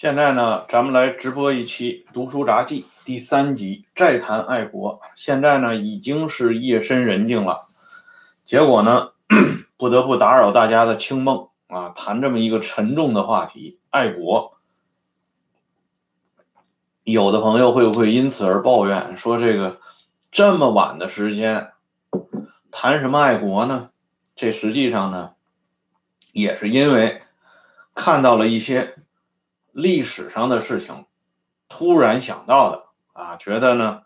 现在呢，咱们来直播一期《读书杂记》第三集，再谈爱国。现在呢，已经是夜深人静了，结果呢，不得不打扰大家的清梦啊，谈这么一个沉重的话题——爱国。有的朋友会不会因此而抱怨，说这个这么晚的时间谈什么爱国呢？这实际上呢，也是因为看到了一些。历史上的事情，突然想到的啊，觉得呢，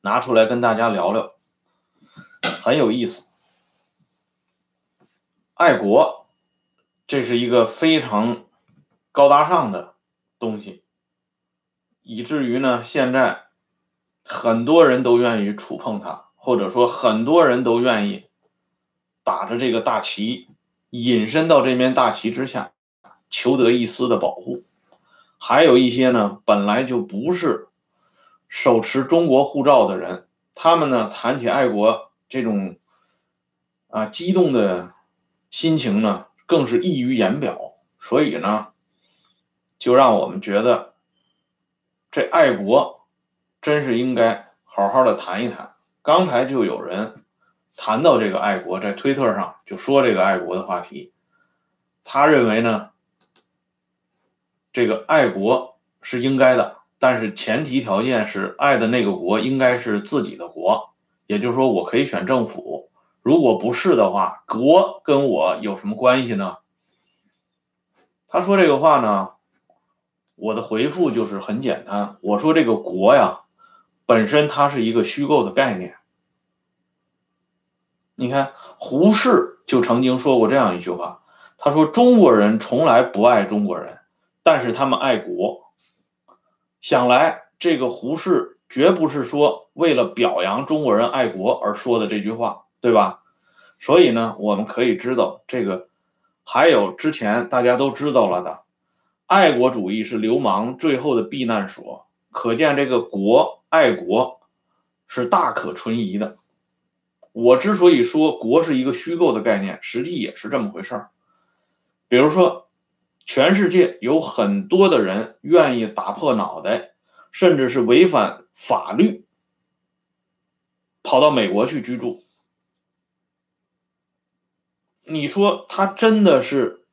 拿出来跟大家聊聊，很有意思。爱国，这是一个非常高大上的东西，以至于呢，现在很多人都愿意触碰它，或者说很多人都愿意打着这个大旗，隐身到这面大旗之下，求得一丝的保护。还有一些呢，本来就不是手持中国护照的人，他们呢谈起爱国这种啊激动的心情呢，更是溢于言表。所以呢，就让我们觉得这爱国真是应该好好的谈一谈。刚才就有人谈到这个爱国，在推特上就说这个爱国的话题，他认为呢。这个爱国是应该的，但是前提条件是爱的那个国应该是自己的国，也就是说我可以选政府，如果不是的话，国跟我有什么关系呢？他说这个话呢，我的回复就是很简单，我说这个国呀，本身它是一个虚构的概念。你看胡适就曾经说过这样一句话，他说中国人从来不爱中国人。但是他们爱国，想来这个胡适绝不是说为了表扬中国人爱国而说的这句话，对吧？所以呢，我们可以知道这个还有之前大家都知道了的，爱国主义是流氓最后的避难所。可见这个国爱国是大可存疑的。我之所以说国是一个虚构的概念，实际也是这么回事儿。比如说。全世界有很多的人愿意打破脑袋，甚至是违反法律，跑到美国去居住。你说他真的是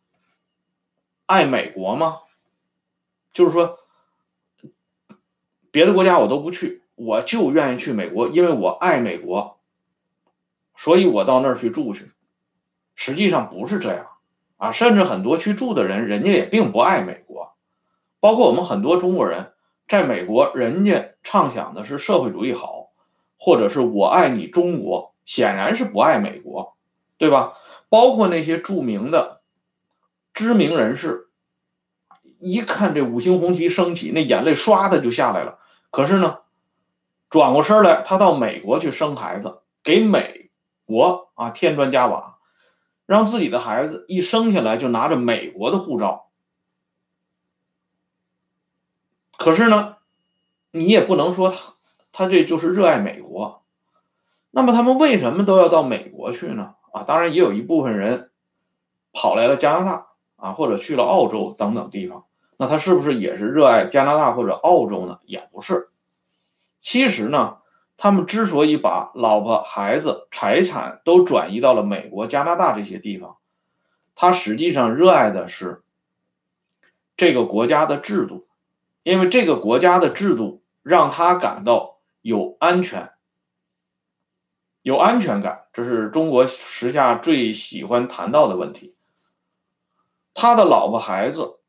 爱美国吗？就是说，别的国家我都不去，我就愿意去美国，因为我爱美国，所以我到那儿去住去。实际上不是这样。啊，甚至很多去住的人，人家也并不爱美国，包括我们很多中国人，在美国，人家畅想的是社会主义好，或者是我爱你中国，显然是不爱美国，对吧？包括那些著名的知名人士，一看这五星红旗升起，那眼泪唰的就下来了。可是呢，转过身来，他到美国去生孩子，给美国啊添砖加瓦。让自己的孩子一生下来就拿着美国的护照，可是呢，你也不能说他他这就是热爱美国。那么他们为什么都要到美国去呢？啊，当然也有一部分人跑来了加拿大啊，或者去了澳洲等等地方。那他是不是也是热爱加拿大或者澳洲呢？也不是。其实呢。他们之所以把老婆、孩子、财产都转移到了美国、加拿大这些地方，他实际上热爱的是这个国家的制度，因为这个国家的制度让他感到有安全、有安全感，这是中国时下最喜欢谈到的问题。他的老婆、孩子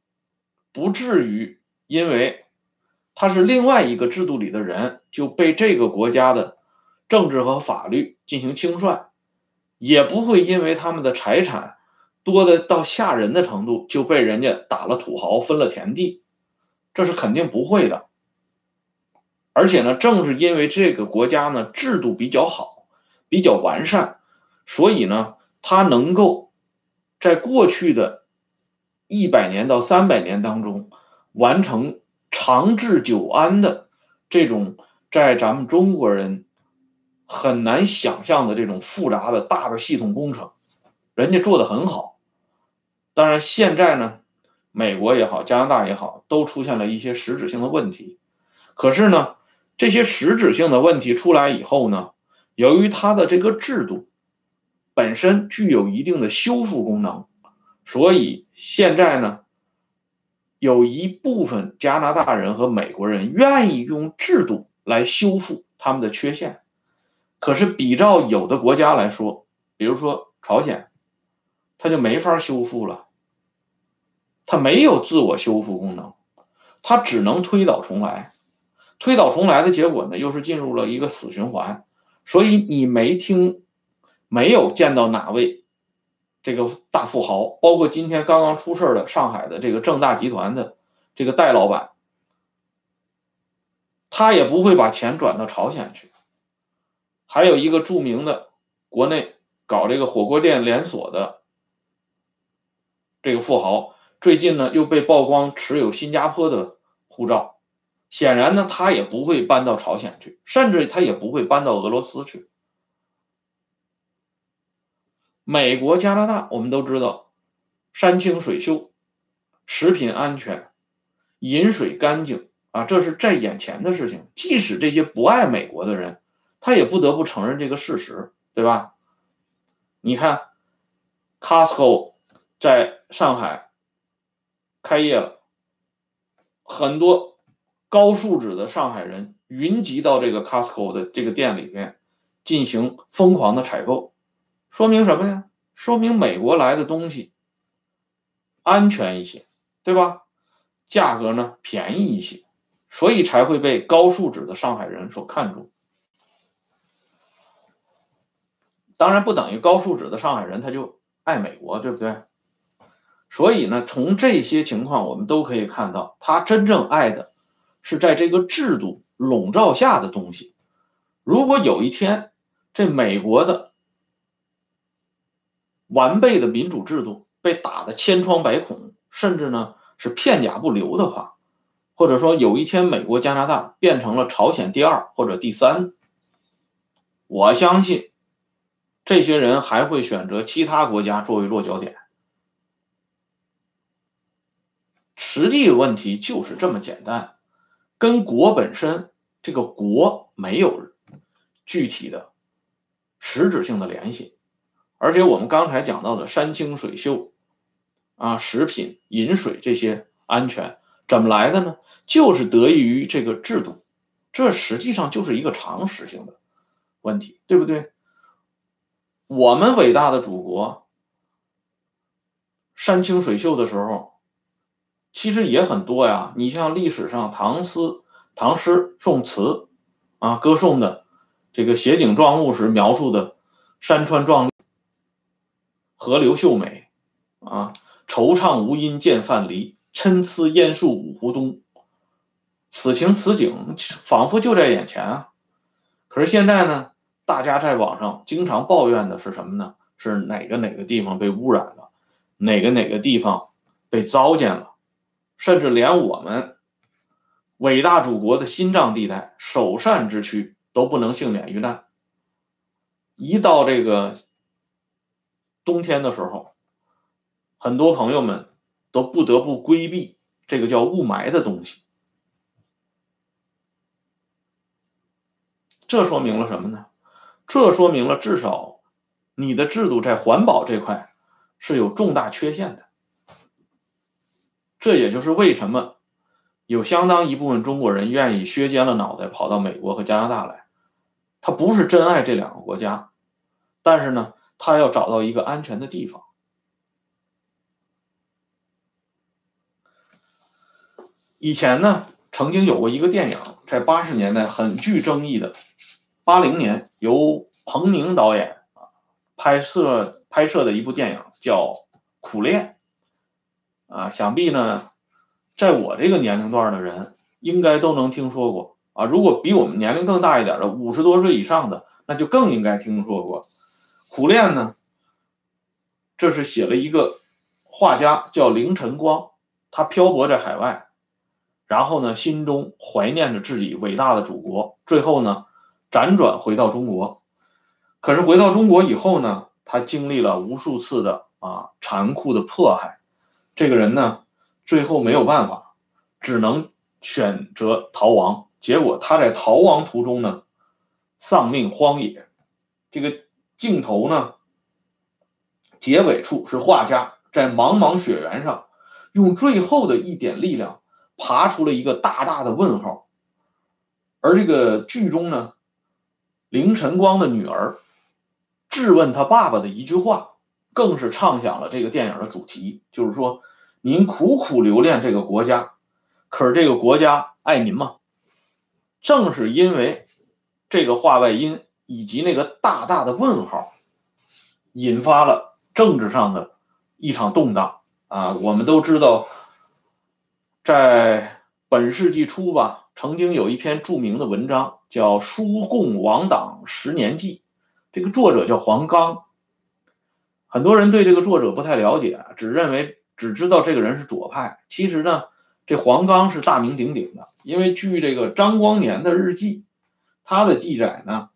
不至于因为。他是另外一个制度里的人，就被这个国家的政治和法律进行清算，也不会因为他们的财产多的到吓人的程度就被人家打了土豪分了田地，这是肯定不会的。而且呢，正是因为这个国家呢制度比较好，比较完善，所以呢，他能够在过去的一百年到三百年当中完成。长治久安的这种，在咱们中国人很难想象的这种复杂的大的系统工程，人家做的很好。当然，现在呢，美国也好，加拿大也好，都出现了一些实质性的问题。可是呢，这些实质性的问题出来以后呢，由于它的这个制度本身具有一定的修复功能，所以现在呢，有一部分加拿大人和美国人愿意用制度来修复他们的缺陷。可是比照有的国家来说，比如说朝鲜，他就没法修复了。它没有自我修复功能，它只能推倒重来，推倒重来的结果呢，又是进入了一个死循环。所以你没听，没有见到哪位这个大富豪，包括今天刚刚出事的上海的这个正大集团的这个戴老板，他也不会把钱转到朝鲜去。还有一个著名的国内搞这个火锅店连锁的这个富豪。最近呢，又被曝光持有新加坡的护照，显然呢，他也不会搬到朝鲜去，甚至他也不会搬到俄罗斯去。美国、加拿大，我们都知道，山清水秀，食品安全，饮水干净啊，这是在眼前的事情。即使这些不爱美国的人，他也不得不承认这个事实，对吧？你看，Costco 在上海。开业了，很多高素质的上海人云集到这个 Costco 的这个店里面进行疯狂的采购，说明什么呀？说明美国来的东西安全一些，对吧？价格呢便宜一些，所以才会被高素质的上海人所看重。当然，不等于高素质的上海人他就爱美国，对不对？所以呢，从这些情况我们都可以看到，他真正爱的是在这个制度笼罩下的东西。如果有一天这美国的完备的民主制度被打得千疮百孔，甚至呢是片甲不留的话，或者说有一天美国、加拿大变成了朝鲜第二或者第三，我相信这些人还会选择其他国家作为落脚点。实际问题就是这么简单，跟国本身这个国没有具体的实质性的联系，而且我们刚才讲到的山清水秀啊，食品饮水这些安全怎么来的呢？就是得益于这个制度，这实际上就是一个常识性的问题，对不对？我们伟大的祖国山清水秀的时候。其实也很多呀，你像历史上唐诗、唐诗宋词，啊，歌颂的这个写景状物时描述的山川壮丽、河流秀美，啊，惆怅无音见范蠡，参差烟树五湖东。此情此景仿佛就在眼前啊。可是现在呢，大家在网上经常抱怨的是什么呢？是哪个哪个地方被污染了，哪个哪个地方被糟践了。甚至连我们伟大祖国的心脏地带、首善之区都不能幸免于难。一到这个冬天的时候，很多朋友们都不得不规避这个叫雾霾的东西。这说明了什么呢？这说明了至少你的制度在环保这块是有重大缺陷的。这也就是为什么有相当一部分中国人愿意削尖了脑袋跑到美国和加拿大来。他不是真爱这两个国家，但是呢，他要找到一个安全的地方。以前呢，曾经有过一个电影，在八十年代很具争议的，八零年由彭宁导演啊拍摄拍摄的一部电影叫《苦恋》。啊，想必呢，在我这个年龄段的人应该都能听说过啊。如果比我们年龄更大一点的，五十多岁以上的，那就更应该听说过。苦练呢，这是写了一个画家叫凌晨光，他漂泊在海外，然后呢，心中怀念着自己伟大的祖国，最后呢，辗转回到中国。可是回到中国以后呢，他经历了无数次的啊残酷的迫害。这个人呢，最后没有办法，只能选择逃亡。结果他在逃亡途中呢，丧命荒野。这个镜头呢，结尾处是画家在茫茫雪原上，用最后的一点力量爬出了一个大大的问号。而这个剧中呢，凌晨光的女儿质问他爸爸的一句话，更是唱响了这个电影的主题，就是说。您苦苦留恋这个国家，可是这个国家爱您吗？正是因为这个话外音以及那个大大的问号，引发了政治上的一场动荡啊！我们都知道，在本世纪初吧，曾经有一篇著名的文章叫《书共王党十年记》，这个作者叫黄冈。很多人对这个作者不太了解，只认为。只知道这个人是左派，其实呢，这黄冈是大名鼎鼎的。因为据这个张光年的日记，他的记载呢，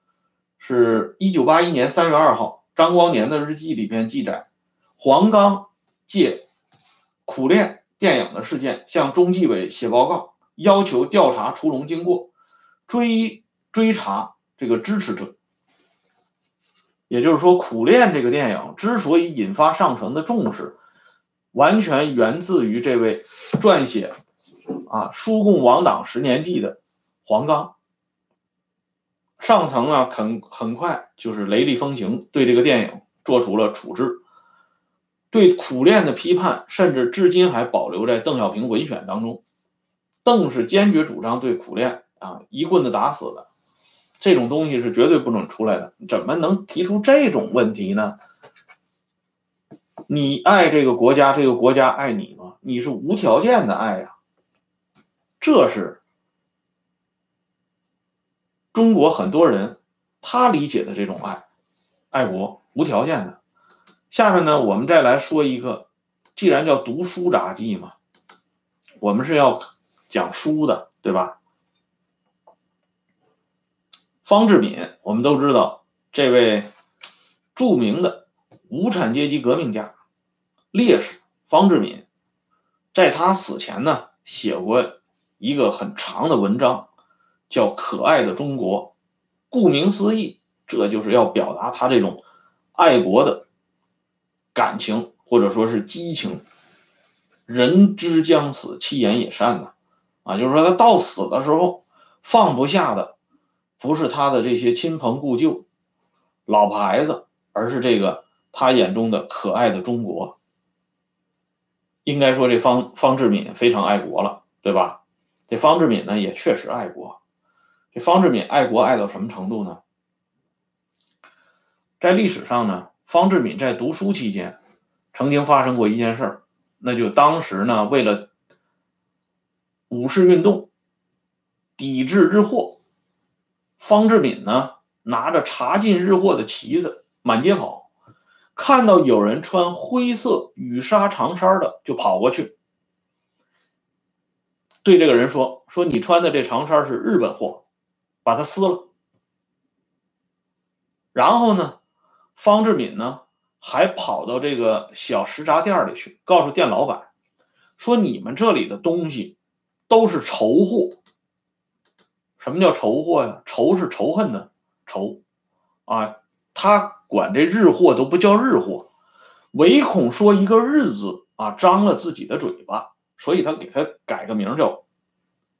是一九八一年三月二号，张光年的日记里边记载，黄冈借苦练电影的事件向中纪委写报告，要求调查出笼经过，追追查这个支持者。也就是说，苦练这个电影之所以引发上层的重视。完全源自于这位撰写啊《书共王党十年记》的黄冈。上层呢，很很快就是雷厉风行，对这个电影做出了处置，对苦练的批判，甚至至今还保留在邓小平文选当中。邓是坚决主张对苦练啊一棍子打死的，这种东西是绝对不能出来的。怎么能提出这种问题呢？你爱这个国家，这个国家爱你吗？你是无条件的爱呀，这是中国很多人他理解的这种爱，爱国无条件的。下面呢，我们再来说一个，既然叫读书杂记嘛，我们是要讲书的，对吧？方志敏，我们都知道这位著名的无产阶级革命家。烈士方志敏，在他死前呢，写过一个很长的文章，叫《可爱的中国》。顾名思义，这就是要表达他这种爱国的感情，或者说是激情。人之将死，其言也善呐，啊，就是说他到死的时候，放不下的不是他的这些亲朋故旧、老婆孩子，而是这个他眼中的可爱的中国。应该说，这方方志敏非常爱国了，对吧？这方志敏呢，也确实爱国。这方志敏爱国爱到什么程度呢？在历史上呢，方志敏在读书期间，曾经发生过一件事儿，那就当时呢，为了五四运动，抵制日货，方志敏呢，拿着查禁日货的旗子满街跑。看到有人穿灰色羽纱长衫的，就跑过去，对这个人说：“说你穿的这长衫是日本货，把它撕了。”然后呢，方志敏呢还跑到这个小食杂店里去，告诉店老板说：“你们这里的东西都是仇货。什么叫仇货呀？仇是仇恨的仇啊，他。”管这日货都不叫日货，唯恐说一个日字啊脏了自己的嘴巴，所以他给他改个名叫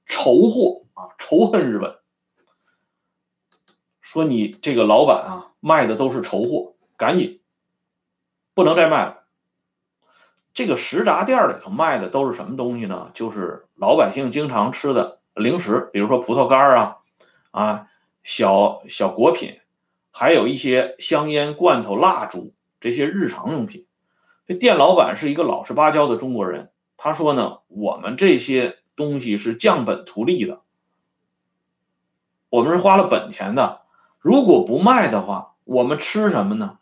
仇货啊，仇恨日本。说你这个老板啊卖的都是仇货，赶紧不能再卖了。这个食杂店里头卖的都是什么东西呢？就是老百姓经常吃的零食，比如说葡萄干啊啊小小果品。还有一些香烟、罐头、蜡烛这些日常用品。这店老板是一个老实巴交的中国人，他说呢：“我们这些东西是降本图利的，我们是花了本钱的。如果不卖的话，我们吃什么呢？”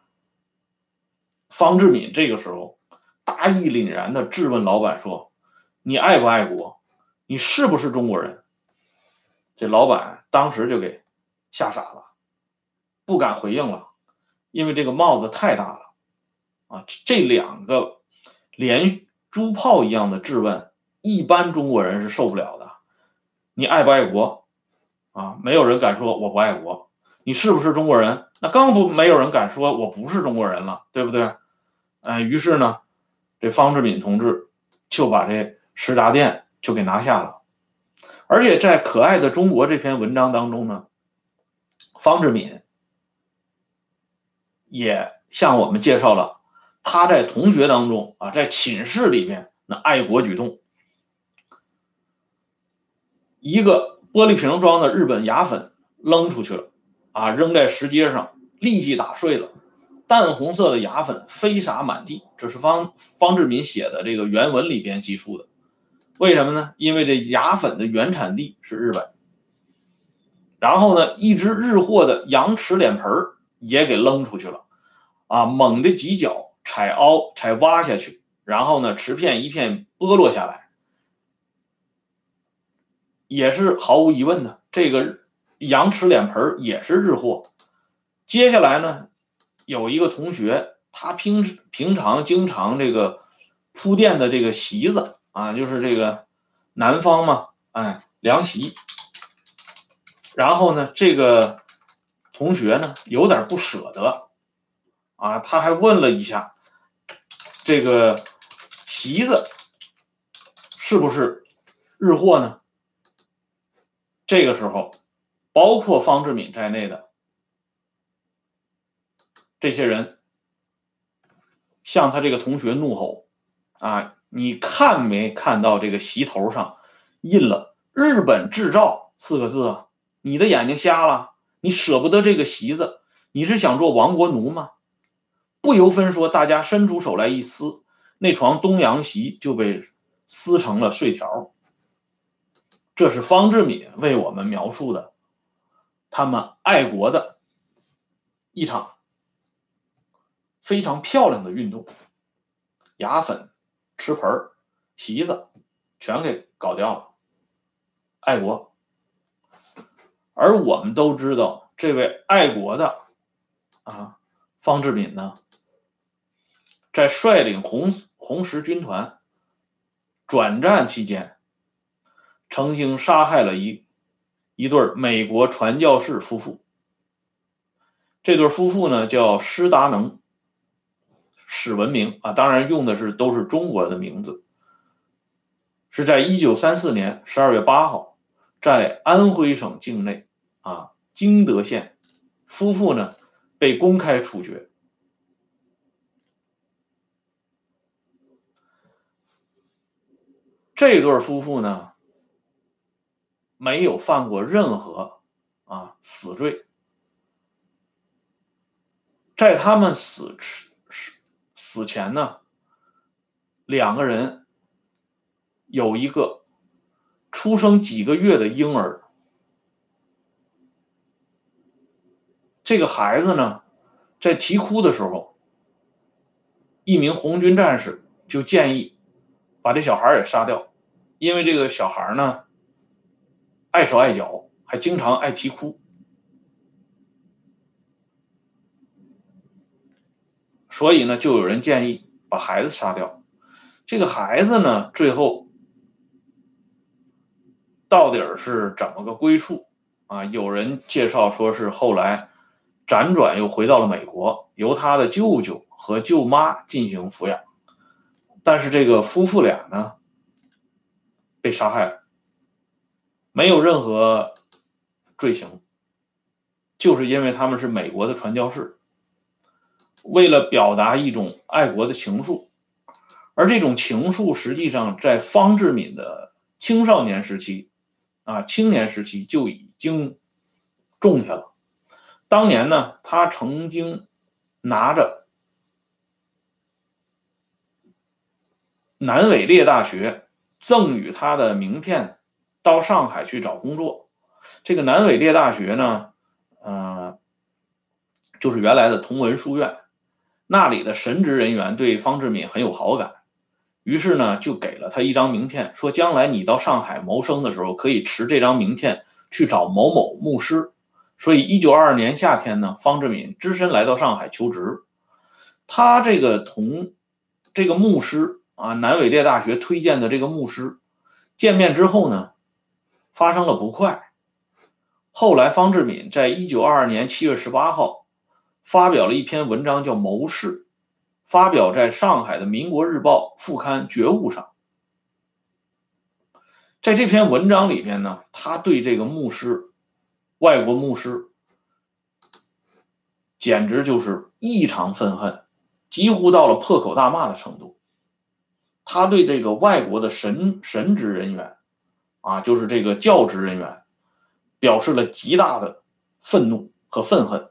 方志敏这个时候大义凛然的质问老板说：“你爱不爱国？你是不是中国人？”这老板当时就给吓傻了。不敢回应了，因为这个帽子太大了，啊，这两个连珠炮一样的质问一般中国人是受不了的。你爱不爱国啊？没有人敢说我不爱国。你是不是中国人？那更不没有人敢说我不是中国人了，对不对？哎，于是呢，这方志敏同志就把这食闸店就给拿下了。而且在《可爱的中国》这篇文章当中呢，方志敏也向我们介绍了他在同学当中啊，在寝室里面那爱国举动。一个玻璃瓶装的日本牙粉扔出去了，啊，扔在石阶上，立即打碎了，淡红色的牙粉飞洒满地。这是方方志敏写的这个原文里边记述的。为什么呢？因为这牙粉的原产地是日本。然后呢，一只日货的羊齿脸盆也给扔出去了，啊，猛地几脚踩凹踩挖下去，然后呢，瓷片一片剥落下来。也是毫无疑问的，这个羊齿脸盆也是日货。接下来呢，有一个同学，他平平常经常这个铺垫的这个席子啊，就是这个南方嘛，哎，凉席。然后呢，这个同学呢有点不舍得啊，他还问了一下，这个席子是不是日货呢？这个时候，包括方志敏在内的这些人向他这个同学怒吼：“啊，你看没看到这个席头上印了‘日本制造’四个字啊？你的眼睛瞎了？你舍不得这个席子？你是想做亡国奴吗？”不由分说，大家伸出手来一撕，那床东洋席就被撕成了碎条。这是方志敏为我们描述的，他们爱国的一场非常漂亮的运动，牙粉、吃盆、席子全给搞掉了，爱国。而我们都知道，这位爱国的啊，方志敏呢，在率领红红十军团转战期间。曾经杀害了一一对美国传教士夫妇。这对夫妇呢叫施达能、史文明啊，当然用的是都是中国的名字。是在一九三四年十二月八号，在安徽省境内啊旌德县，夫妇呢被公开处决。这对夫妇呢？没有犯过任何啊死罪，在他们死死死前呢，两个人有一个出生几个月的婴儿，这个孩子呢，在啼哭的时候，一名红军战士就建议把这小孩也杀掉，因为这个小孩呢。碍手碍脚，还经常爱啼哭，所以呢，就有人建议把孩子杀掉。这个孩子呢，最后到底是怎么个归处啊？有人介绍说是后来辗转又回到了美国，由他的舅舅和舅妈进行抚养，但是这个夫妇俩呢，被杀害了。没有任何罪行，就是因为他们是美国的传教士，为了表达一种爱国的情愫，而这种情愫实际上在方志敏的青少年时期，啊，青年时期就已经种下了。当年呢，他曾经拿着南伟烈大学赠予他的名片。到上海去找工作，这个南伟烈大学呢，呃，就是原来的同文书院，那里的神职人员对方志敏很有好感，于是呢，就给了他一张名片，说将来你到上海谋生的时候，可以持这张名片去找某某牧师。所以，一九二二年夏天呢，方志敏只身来到上海求职，他这个同这个牧师啊，南伟烈大学推荐的这个牧师。见面之后呢，发生了不快。后来方志敏在一九二二年七月十八号发表了一篇文章，叫《谋士》，发表在上海的《民国日报》副刊《觉悟》上。在这篇文章里边呢，他对这个牧师，外国牧师，简直就是异常愤恨，几乎到了破口大骂的程度。他对这个外国的神神职人员，啊，就是这个教职人员，表示了极大的愤怒和愤恨。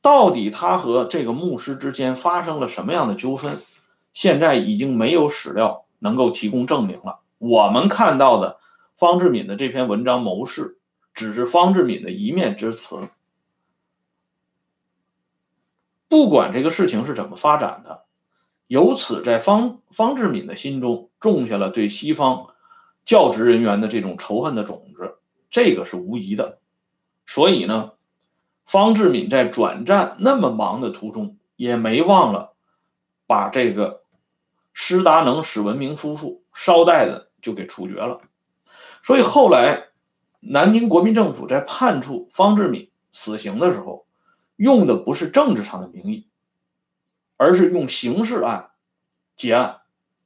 到底他和这个牧师之间发生了什么样的纠纷？现在已经没有史料能够提供证明了。我们看到的方志敏的这篇文章《谋士》，只是方志敏的一面之词。不管这个事情是怎么发展的，由此在方方志敏的心中种下了对西方教职人员的这种仇恨的种子，这个是无疑的。所以呢，方志敏在转战那么忙的途中，也没忘了把这个施达能、史文明夫妇捎带的。就给处决了，所以后来南京国民政府在判处方志敏死刑的时候，用的不是政治上的名义，而是用刑事案结案，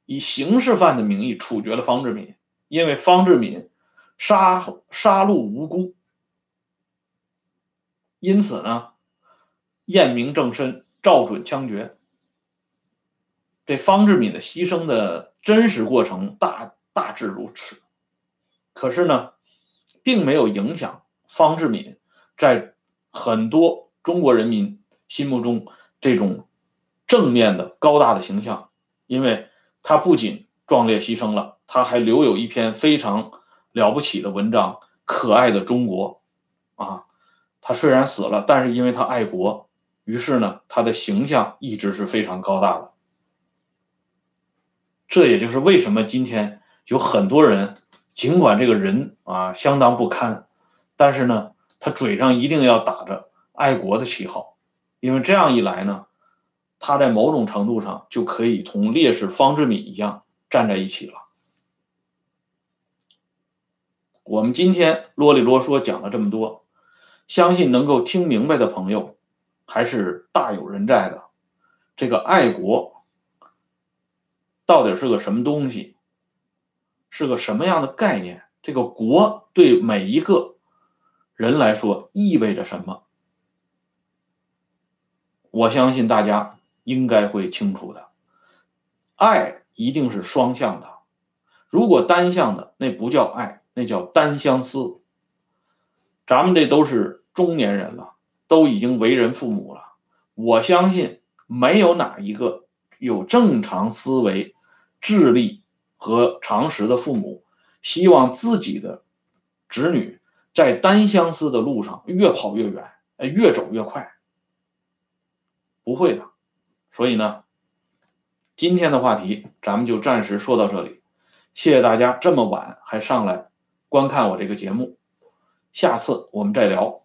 以刑事犯的名义处决了方志敏，因为方志敏杀杀戮无辜，因此呢，验明正身，照准枪决。这方志敏的牺牲的真实过程大。大致如此，可是呢，并没有影响方志敏在很多中国人民心目中这种正面的高大的形象，因为他不仅壮烈牺牲了，他还留有一篇非常了不起的文章《可爱的中国》啊，他虽然死了，但是因为他爱国，于是呢，他的形象一直是非常高大的。这也就是为什么今天。有很多人，尽管这个人啊相当不堪，但是呢，他嘴上一定要打着爱国的旗号，因为这样一来呢，他在某种程度上就可以同烈士方志敏一样站在一起了。我们今天啰里啰嗦讲了这么多，相信能够听明白的朋友还是大有人在的。这个爱国到底是个什么东西？是个什么样的概念？这个国对每一个人来说意味着什么？我相信大家应该会清楚的。爱一定是双向的，如果单向的，那不叫爱，那叫单相思。咱们这都是中年人了，都已经为人父母了。我相信没有哪一个有正常思维、智力。和常识的父母希望自己的子女在单相思的路上越跑越远，哎，越走越快，不会的。所以呢，今天的话题咱们就暂时说到这里。谢谢大家这么晚还上来观看我这个节目，下次我们再聊。